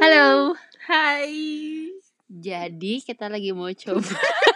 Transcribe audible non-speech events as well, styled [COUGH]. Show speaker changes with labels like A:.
A: Halo.
B: Hai.
A: Jadi kita lagi mau coba [LAUGHS]